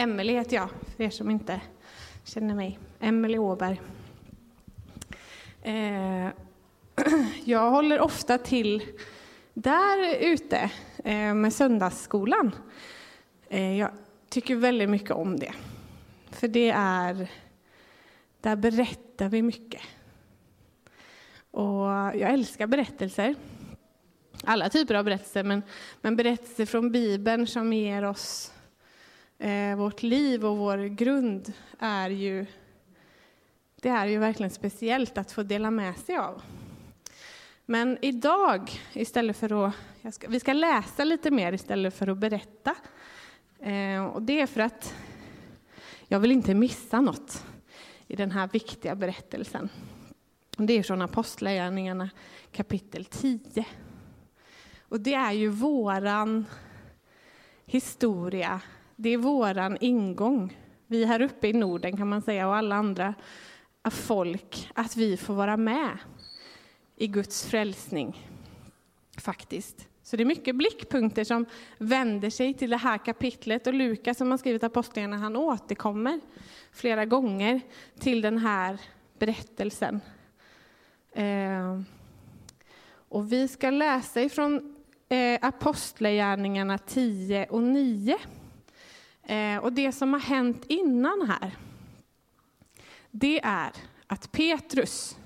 Emelie heter jag, för er som inte känner mig. Emelie Åberg. Eh, jag håller ofta till där ute eh, med söndagsskolan. Eh, jag tycker väldigt mycket om det. För det är, där berättar vi mycket. Och jag älskar berättelser. Alla typer av berättelser, men, men berättelser från Bibeln som ger oss eh, vårt liv och vår grund är ju, det är ju verkligen speciellt att få dela med sig av. Men idag, istället för att, ska, vi ska läsa lite mer istället för att berätta. Eh, och det är för att jag vill inte missa något i den här viktiga berättelsen. Det är från Apostlagärningarna kapitel 10. Och det är ju våran historia, det är våran ingång. Vi här uppe i Norden kan man säga och alla andra folk, att vi får vara med i Guds frälsning. Faktiskt. Så det är mycket blickpunkter som vänder sig till det här kapitlet och Lukas som har skrivit Apostlagärningarna, han återkommer flera gånger till den här berättelsen. Eh, och vi ska läsa ifrån eh, Apostlagärningarna 10 och 9. Eh, och det som har hänt innan här, det är att Petrus,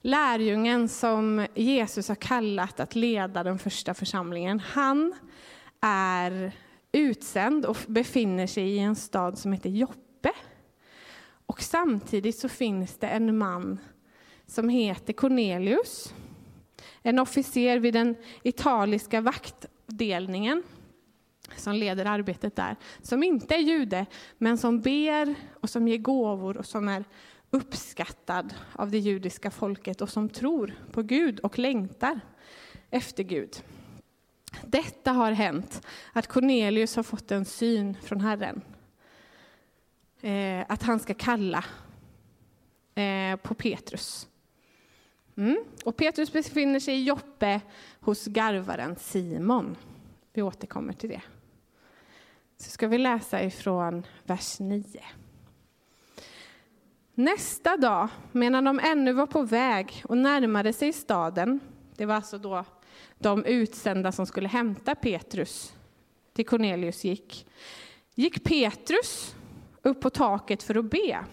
lärjungen som Jesus har kallat att leda den första församlingen, han är utsänd och befinner sig i en stad som heter Joppe. Och samtidigt så finns det en man som heter Cornelius, en officer vid den italiska vaktdelningen som leder arbetet där, som inte är jude, men som ber och som ger gåvor och som är uppskattad av det judiska folket och som tror på Gud och längtar efter Gud. Detta har hänt, att Cornelius har fått en syn från Herren. Eh, att han ska kalla eh, på Petrus. Mm. Och Petrus befinner sig i Joppe hos garvaren Simon. Vi återkommer till det. Så ska vi läsa ifrån vers 9. Nästa dag, medan de ännu var på väg och närmade sig staden, det var alltså då de utsända som skulle hämta Petrus till Cornelius gick, gick Petrus upp på taket för att be.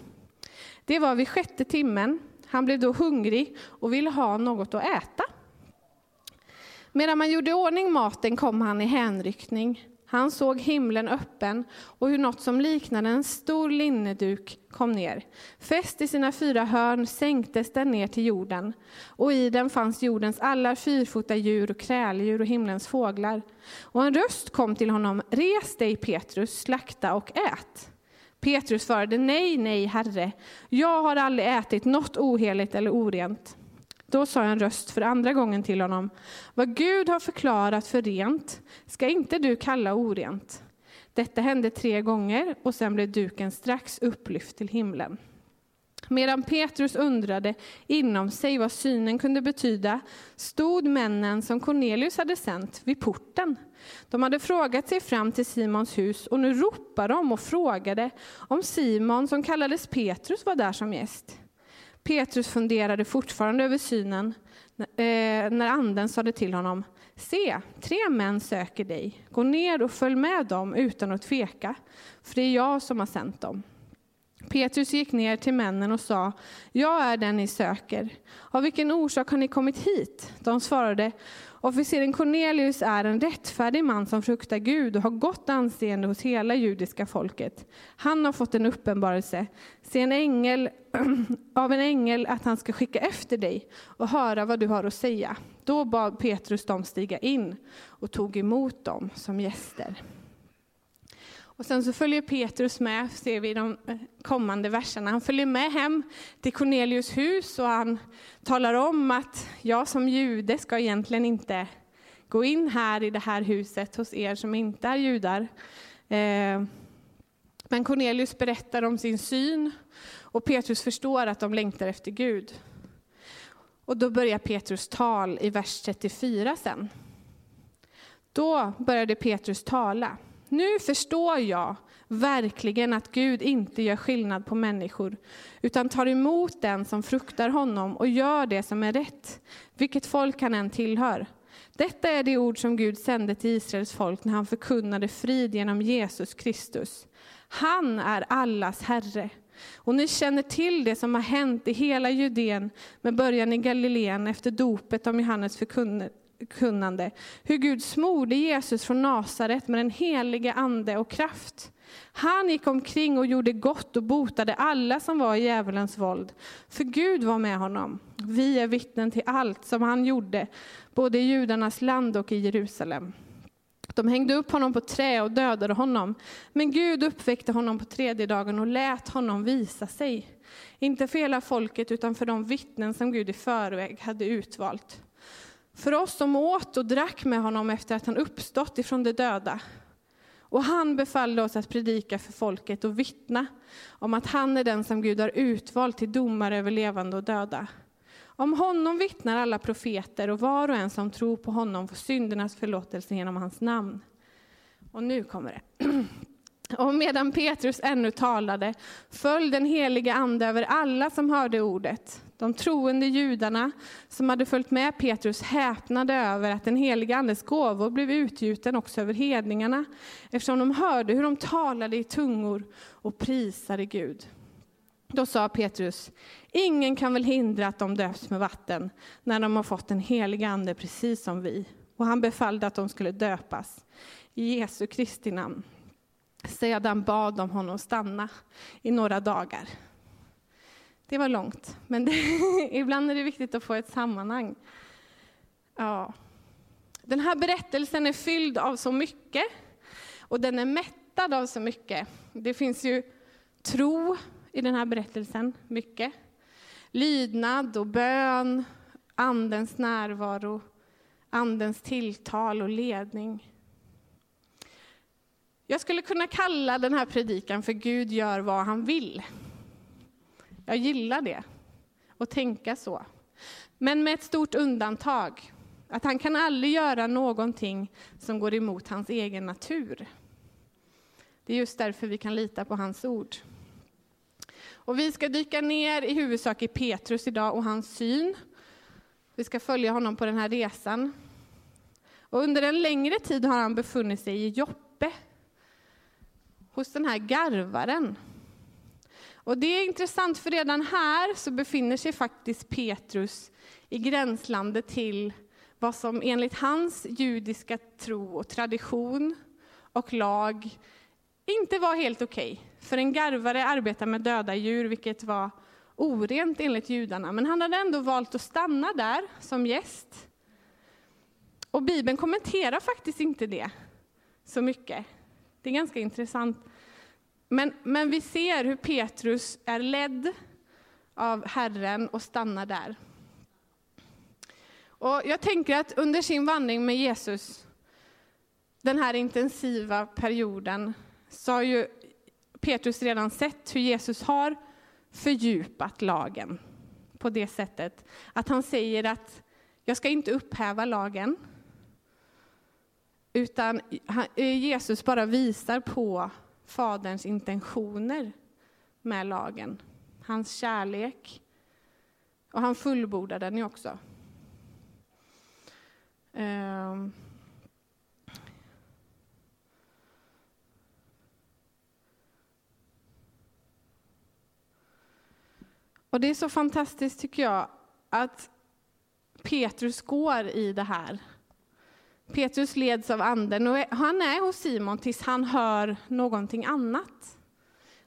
Det var vid sjätte timmen. Han blev då hungrig och ville ha något att äta. Medan man gjorde i ordning maten kom han i hänryckning. Han såg himlen öppen och hur något som liknade en stor linneduk kom ner. Fäst i sina fyra hörn sänktes den ner till jorden, och i den fanns jordens alla fyrfota djur och kräldjur och himlens fåglar. Och en röst kom till honom, res dig Petrus, slakta och ät. Petrus svarade, nej, nej, Herre, jag har aldrig ätit något oheligt eller orent. Då sa en röst för andra gången till honom, vad Gud har förklarat för rent ska inte du kalla orent. Detta hände tre gånger och sen blev duken strax upplyft till himlen. Medan Petrus undrade inom sig vad synen kunde betyda stod männen som Cornelius hade sänt vid porten. De hade frågat sig fram till Simons hus och nu ropade de och frågade om Simon, som kallades Petrus, var där som gäst. Petrus funderade fortfarande över synen eh, när anden sade till honom Se, tre män söker dig. Gå ner och följ med dem utan att tveka, för det är jag som har sänt dem. Petrus gick ner till männen och sa, jag är den ni söker. Av vilken orsak har ni kommit hit? De svarade, officeren Cornelius är en rättfärdig man som fruktar Gud och har gott anseende hos hela judiska folket. Han har fått en uppenbarelse, se en ängel, av en ängel att han ska skicka efter dig och höra vad du har att säga. Då bad Petrus dem stiga in och tog emot dem som gäster. Och sen så följer Petrus med, ser vi i de eh, kommande verserna. Han följer med hem till Cornelius hus och han talar om att jag som jude ska egentligen inte gå in här i det här huset hos er som inte är judar. Eh, men Cornelius berättar om sin syn och Petrus förstår att de längtar efter Gud. Och då börjar Petrus tal i vers 34 sen. Då började Petrus tala. Nu förstår jag verkligen att Gud inte gör skillnad på människor, utan tar emot den som fruktar honom och gör det som är rätt, vilket folk han än tillhör. Detta är det ord som Gud sände till Israels folk när han förkunnade frid genom Jesus Kristus. Han är allas Herre. Och ni känner till det som har hänt i hela Judeen med början i Galileen efter dopet om Johannes kunnande, Hur Gud smorde Jesus från Nasaret med den helige ande och kraft. Han gick omkring och gjorde gott och botade alla som var i djävulens våld. För Gud var med honom. Vi är vittnen till allt som han gjorde, både i judarnas land och i Jerusalem. De hängde upp honom på trä och dödade honom. Men Gud uppväckte honom på tredje dagen och lät honom visa sig. Inte för hela folket, utan för de vittnen som Gud i förväg hade utvalt. För oss som åt och drack med honom efter att han uppstått ifrån de döda. Och han befallde oss att predika för folket och vittna om att han är den som Gud har utvalt till domare över levande och döda. Om honom vittnar alla profeter och var och en som tror på honom får syndernas förlåtelse genom hans namn. Och nu kommer det. Och medan Petrus ännu talade föll den helige ande över alla som hörde ordet. De troende judarna som hade följt med Petrus häpnade över att den helige andes gåvor blev utgjuten också över hedningarna, eftersom de hörde hur de talade i tungor och prisade Gud. Då sa Petrus, ingen kan väl hindra att de döps med vatten när de har fått den helige ande precis som vi. Och han befallde att de skulle döpas i Jesu Kristi namn. Sedan bad de honom stanna i några dagar. Det var långt, men det, ibland är det viktigt att få ett sammanhang. Ja. Den här berättelsen är fylld av så mycket och den är mättad av så mycket. Det finns ju tro i den här berättelsen, mycket. Lydnad och bön, Andens närvaro, Andens tilltal och ledning. Jag skulle kunna kalla den här predikan för Gud gör vad han vill. Jag gillar det, och tänka så. Men med ett stort undantag, att han kan aldrig göra någonting som går emot hans egen natur. Det är just därför vi kan lita på hans ord. Och vi ska dyka ner i huvudsak i Petrus idag och hans syn. Vi ska följa honom på den här resan. Och under en längre tid har han befunnit sig i Joppe, hos den här garvaren. Och det är intressant, för redan här så befinner sig faktiskt Petrus i gränslandet till vad som enligt hans judiska tro och tradition och lag inte var helt okej. Okay. För en garvare arbetar med döda djur, vilket var orent enligt judarna. Men han hade ändå valt att stanna där som gäst. Och Bibeln kommenterar faktiskt inte det så mycket. Det är ganska intressant. Men, men vi ser hur Petrus är ledd av Herren och stannar där. Och jag tänker att under sin vandring med Jesus, den här intensiva perioden, så har ju Petrus redan sett hur Jesus har fördjupat lagen på det sättet att han säger att jag ska inte upphäva lagen, utan Jesus bara visar på Faderns intentioner med lagen, hans kärlek. Och han fullbordar den ju också. Um. Och det är så fantastiskt tycker jag att Petrus går i det här Petrus leds av anden och han är hos Simon tills han hör någonting annat.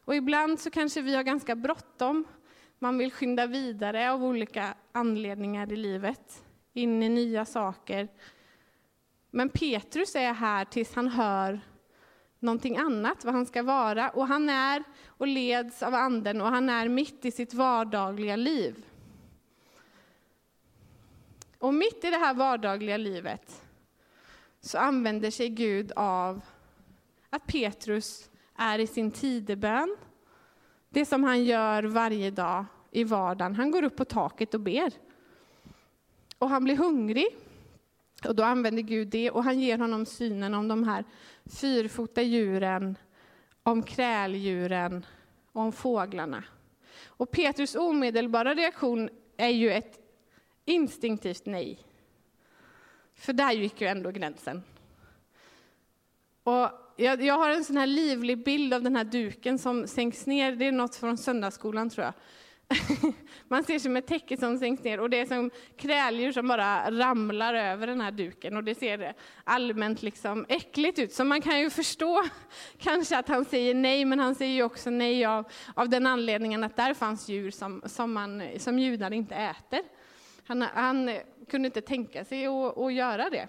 Och ibland så kanske vi har ganska bråttom. Man vill skynda vidare av olika anledningar i livet, in i nya saker. Men Petrus är här tills han hör någonting annat, vad han ska vara. Och han är och leds av anden och han är mitt i sitt vardagliga liv. Och mitt i det här vardagliga livet så använder sig Gud av att Petrus är i sin tidebön. Det som han gör varje dag i vardagen. Han går upp på taket och ber. Och han blir hungrig. Och då använder Gud det och han ger honom synen om de här fyrfota djuren, om kräldjuren och om fåglarna. Och Petrus omedelbara reaktion är ju ett instinktivt nej. För där gick ju ändå gränsen. Och jag, jag, har en sån här livlig bild av den här duken som sänks ner. Det är något från söndagsskolan tror jag. Man ser som ett täcke som sänks ner och det är som kräldjur som bara ramlar över den här duken och det ser allmänt liksom äckligt ut. Så man kan ju förstå kanske att han säger nej, men han säger ju också nej av, av den anledningen att där fanns djur som, som, man, som judar inte äter. Han, han kunde inte tänka sig att, att göra det.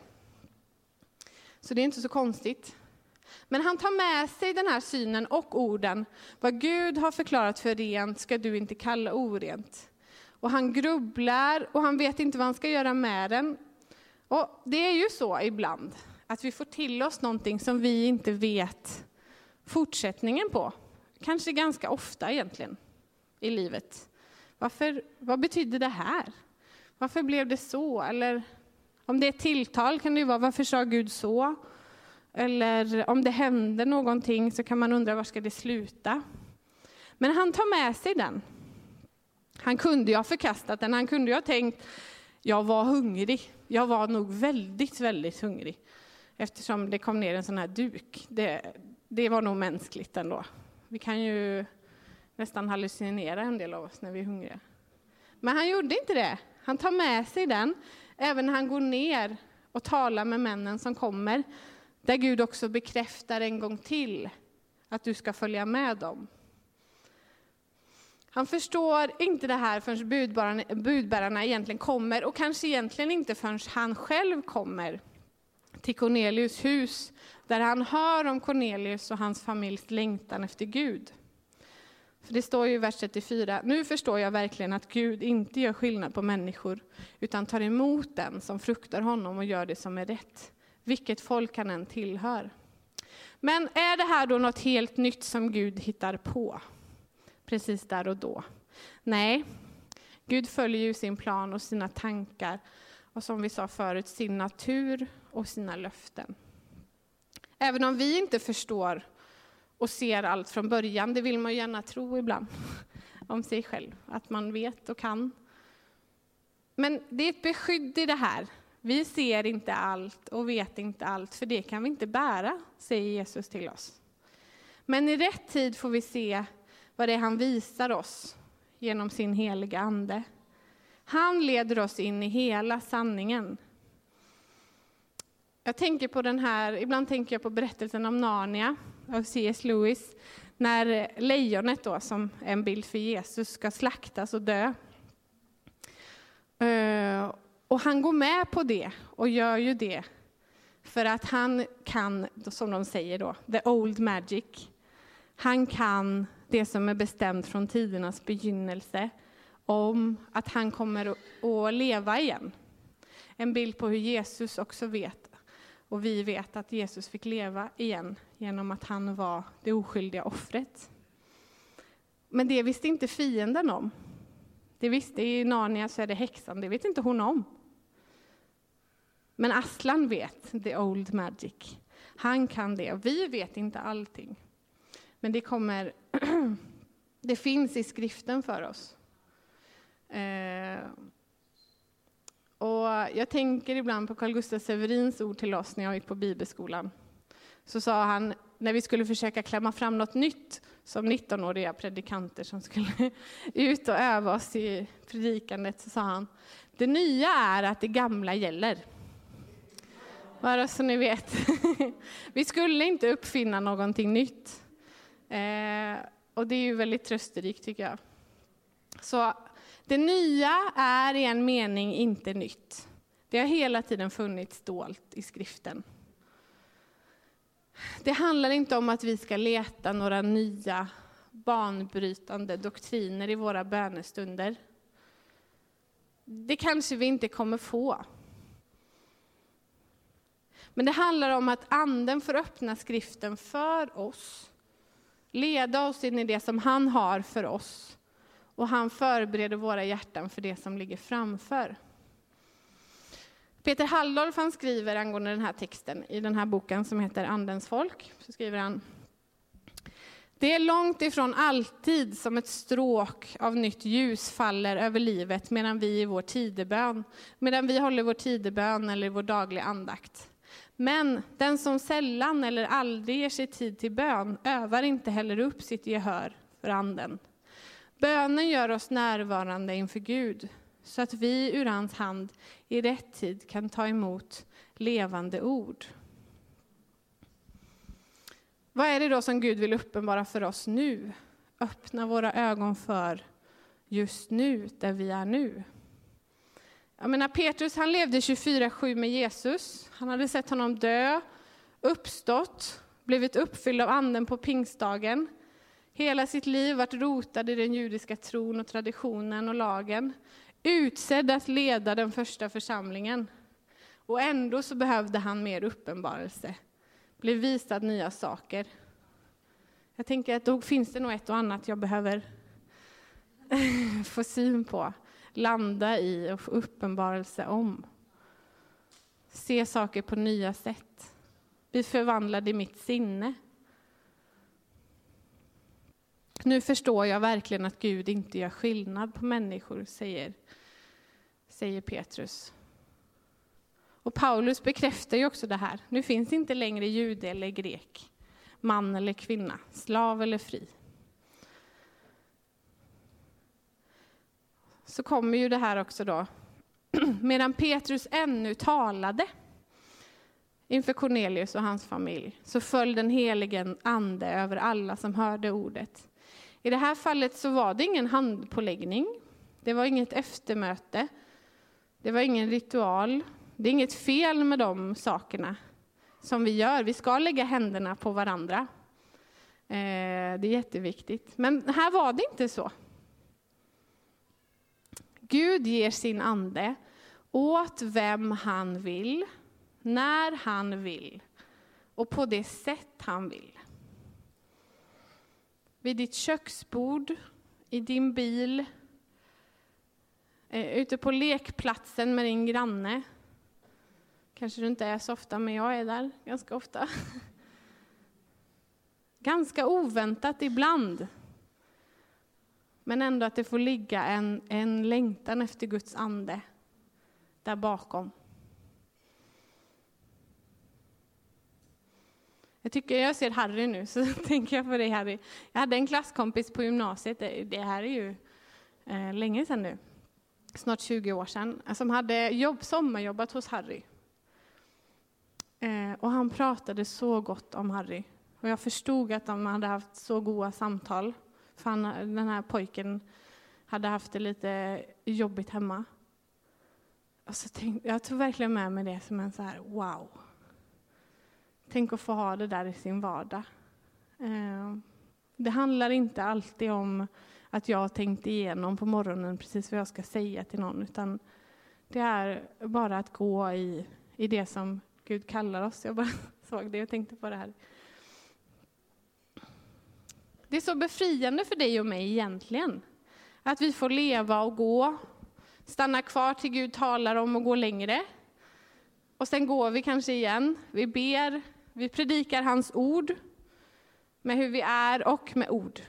Så det är inte så konstigt. Men han tar med sig den här synen och orden. Vad Gud har förklarat för rent ska du inte kalla orent. Och han grubblar och han vet inte vad han ska göra med den. Och det är ju så ibland, att vi får till oss någonting som vi inte vet fortsättningen på. Kanske ganska ofta egentligen i livet. Varför, vad betyder det här? Varför blev det så? Eller om det är tilltal kan det ju vara, varför sa Gud så? Eller om det händer någonting så kan man undra var ska det sluta? Men han tar med sig den. Han kunde ju ha förkastat den, han kunde ju ha tänkt, jag var hungrig. Jag var nog väldigt, väldigt hungrig. Eftersom det kom ner en sån här duk. Det, det var nog mänskligt ändå. Vi kan ju nästan hallucinera en del av oss när vi är hungriga. Men han gjorde inte det. Han tar med sig den, även när han går ner och talar med männen som kommer där Gud också bekräftar en gång till att du ska följa med dem. Han förstår inte det här förrän budbärarna, budbärarna egentligen kommer och kanske egentligen inte förrän han själv kommer till Cornelius hus där han hör om Cornelius och hans familjs längtan efter Gud. För det står ju i vers 34, nu förstår jag verkligen att Gud inte gör skillnad på människor utan tar emot den som fruktar honom och gör det som är rätt vilket folk han än tillhör. Men är det här då något helt nytt som Gud hittar på? Precis där och då? Nej, Gud följer ju sin plan och sina tankar och som vi sa förut, sin natur och sina löften. Även om vi inte förstår och ser allt från början, det vill man gärna tro ibland om sig själv, att man vet och kan. Men det är ett beskydd i det här, vi ser inte allt och vet inte allt, för det kan vi inte bära, säger Jesus till oss. Men i rätt tid får vi se vad det är han visar oss genom sin heliga Ande. Han leder oss in i hela sanningen. Jag tänker på den här, ibland tänker jag på berättelsen om Narnia av C.S. Lewis, när lejonet då, som är en bild för Jesus, ska slaktas och dö. Eh, och han går med på det och gör ju det för att han kan, som de säger då, the old magic. Han kan det som är bestämt från tidernas begynnelse om att han kommer att leva igen. En bild på hur Jesus också vet, och vi vet att Jesus fick leva igen genom att han var det oskyldiga offret. Men det visste inte fienden om. Det visste i Narnia så är det häxan, det vet inte hon om. Men Aslan vet, the old magic. Han kan det. Vi vet inte allting. Men det kommer, det finns i skriften för oss. Eh, och jag tänker ibland på Carl Gustaf Severins ord till oss när jag gick på bibelskolan. Så sa han, när vi skulle försöka klämma fram något nytt som 19-åriga predikanter som skulle ut och öva oss i predikandet, så sa han, det nya är att det gamla gäller. Bara så ni vet. Vi skulle inte uppfinna någonting nytt. Eh, och det är ju väldigt trösterikt tycker jag. Så det nya är i en mening inte nytt. Det har hela tiden funnits dolt i skriften. Det handlar inte om att vi ska leta några nya banbrytande doktriner i våra bönestunder. Det kanske vi inte kommer få. Men det handlar om att Anden får öppna skriften för oss, leda oss in i det som han har för oss. Och han förbereder våra hjärtan för det som ligger framför. Peter Halldorf han skriver angående den här texten i den här boken som heter Andens folk. Så skriver han det är långt ifrån alltid som ett stråk av nytt ljus faller över livet medan vi i vår tidebön, medan vi håller vår tidebön eller vår dagliga andakt. Men den som sällan eller aldrig ger sig tid till bön övar inte heller upp sitt gehör för anden. Bönen gör oss närvarande inför Gud så att vi ur hans hand i rätt tid kan ta emot levande ord. Vad är det då som Gud vill uppenbara för oss nu? Öppna våra ögon för just nu, där vi är nu. Jag menar, Petrus han levde 24-7 med Jesus. Han hade sett honom dö, uppstått, blivit uppfylld av anden på pingstdagen. Hela sitt liv varit rotad i den judiska tron och traditionen och lagen. Utsedd att leda den första församlingen. Och ändå så behövde han mer uppenbarelse blev visad nya saker. Jag tänker att då finns det nog ett och annat jag behöver få syn på, landa i och få uppenbarelse om. Se saker på nya sätt. Bli förvandlad i mitt sinne. Nu förstår jag verkligen att Gud inte gör skillnad på människor, säger, säger Petrus. Och Paulus bekräftar ju också det här. Nu finns inte längre jude eller grek, man eller kvinna, slav eller fri. Så kommer ju det här också då. Medan Petrus ännu talade inför Cornelius och hans familj så föll den helige ande över alla som hörde ordet. I det här fallet så var det ingen handpåläggning. Det var inget eftermöte. Det var ingen ritual. Det är inget fel med de sakerna som vi gör. Vi ska lägga händerna på varandra. Eh, det är jätteviktigt. Men här var det inte så. Gud ger sin ande åt vem han vill, när han vill och på det sätt han vill. Vid ditt köksbord, i din bil, eh, ute på lekplatsen med din granne, Kanske du inte är så ofta, men jag är där ganska ofta. Ganska oväntat ibland. Men ändå att det får ligga en, en längtan efter Guds ande där bakom. Jag tycker jag ser Harry nu, så tänker jag på dig Harry. Jag hade en klasskompis på gymnasiet, det här är ju eh, länge sedan nu, snart 20 år sedan, eh, som hade jobb, sommarjobbat hos Harry. Eh, och han pratade så gott om Harry. Och jag förstod att de hade haft så goda samtal. För han, den här pojken hade haft det lite jobbigt hemma. Och så tänkte, jag tog verkligen med mig det som en så här wow. Tänk att få ha det där i sin vardag. Eh, det handlar inte alltid om att jag tänkt igenom på morgonen precis vad jag ska säga till någon, utan det är bara att gå i, i det som Gud kallar oss. Jag bara såg det och tänkte på det här. Det är så befriande för dig och mig egentligen. Att vi får leva och gå, stanna kvar till Gud talar om och gå längre. Och sen går vi kanske igen. Vi ber, vi predikar hans ord med hur vi är och med ord.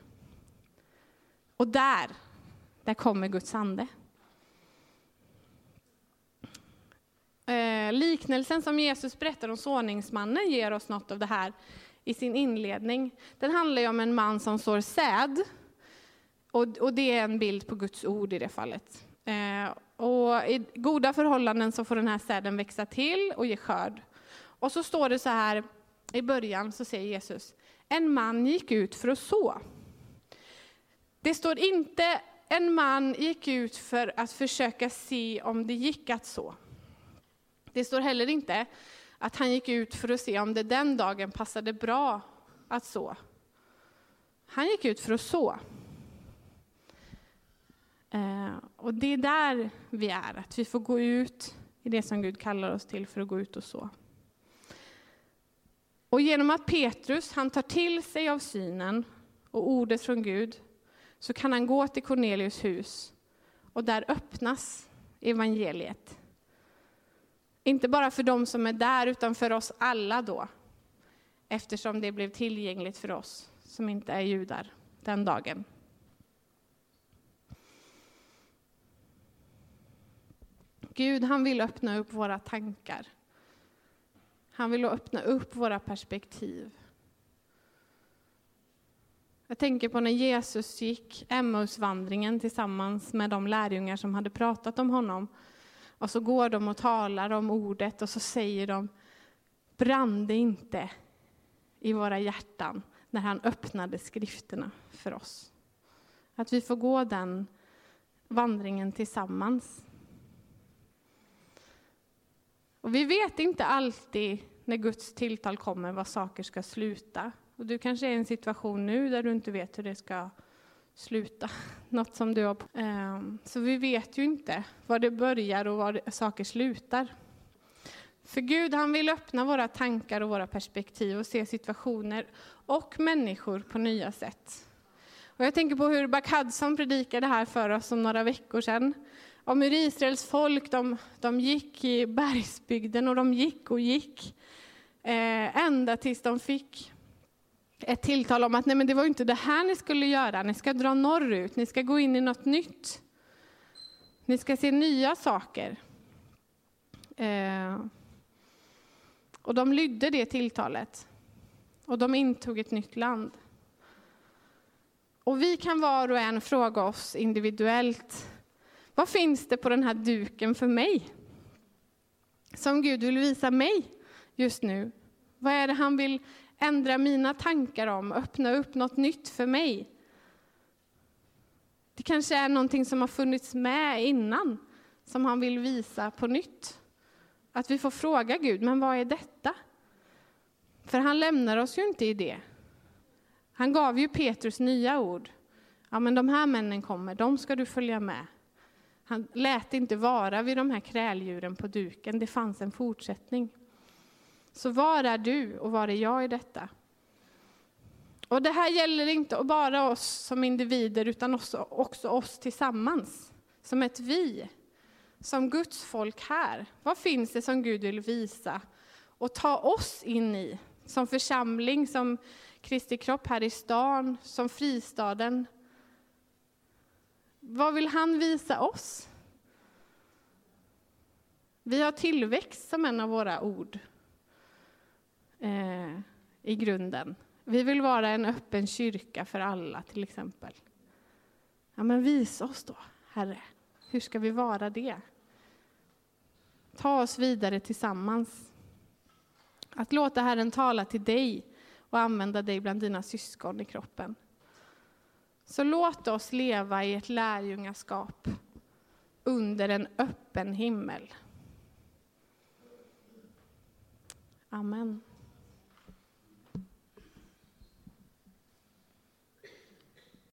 Och där, där kommer Guds ande. Eh, liknelsen som Jesus berättar om såningsmannen ger oss något av det här i sin inledning. Den handlar om en man som sår säd. Och, och det är en bild på Guds ord i det fallet. Eh, och I goda förhållanden så får den här säden växa till och ge skörd. Och så står det så här i början, så säger Jesus, en man gick ut för att så. Det står inte en man gick ut för att försöka se om det gick att så. Det står heller inte att han gick ut för att se om det den dagen passade bra att så. Han gick ut för att så. Eh, och det är där vi är, att vi får gå ut i det som Gud kallar oss till för att gå ut och så. Och genom att Petrus han tar till sig av synen och ordet från Gud så kan han gå till Cornelius hus och där öppnas evangeliet Inte bara för de som är där, utan för oss alla då. Eftersom det blev tillgängligt för oss som inte är judar den dagen. Gud, han vill öppna upp våra tankar. Han vill öppna upp våra perspektiv. Jag tänker på när Jesus gick Emmausvandringen tillsammans med de lärjungar som hade pratat om honom. Och så går de och talar om ordet och så säger de, brann det inte i våra hjärtan när han öppnade skrifterna för oss? Att vi får gå den vandringen tillsammans. Och vi vet inte alltid när Guds tilltal kommer var saker ska sluta. Och du kanske är i en situation nu där du inte vet hur det ska sluta. Något som du har... på. Ehm, så vi vet ju inte var det börjar och var saker slutar. För Gud han vill öppna våra tankar och våra perspektiv och se situationer och människor på nya sätt. Och jag tänker på hur Buck Hudson predikade här för oss om några veckor sedan. Om hur Israels folk, de, de gick i bergsbygden och de gick och gick. Eh, ända tills de fick ett tilltal om att nej men det var inte det här ni skulle göra, ni ska dra norrut, ni ska gå in i något nytt. Ni ska se nya saker. Eh, och de lydde det tilltalet. Och de intog ett nytt land. Och vi kan var och en fråga oss individuellt, vad finns det på den här duken för mig? Som Gud vill visa mig just nu. Vad är det han vill ändra mina tankar om, öppna upp något nytt för mig? Det kanske är någonting som har funnits med innan, som han vill visa på nytt. Att vi får fråga Gud, men vad är detta? För han lämnar oss ju inte i det. Han gav ju Petrus nya ord. Ja, men de här männen kommer, de ska du följa med. Han lät inte vara vid de här kräldjuren på duken, det fanns en fortsättning. Så var är du och var är jag i detta? Och det här gäller inte bara oss som individer utan också, också oss tillsammans, som ett vi, som Guds folk här. Vad finns det som Gud vill visa och ta oss in i, som församling, som Kristi kropp här i stan, som fristaden? Vad vill han visa oss? Vi har tillväxt som en av våra ord eh, i grunden. Vi vill vara en öppen kyrka för alla, till exempel. Ja, men visa oss då, Herre. Hur ska vi vara det? Ta oss vidare tillsammans. Att låta Herren tala till dig och använda dig bland dina syskon i kroppen. Så låt oss leva i ett lärjungaskap under en öppen himmel. Amen.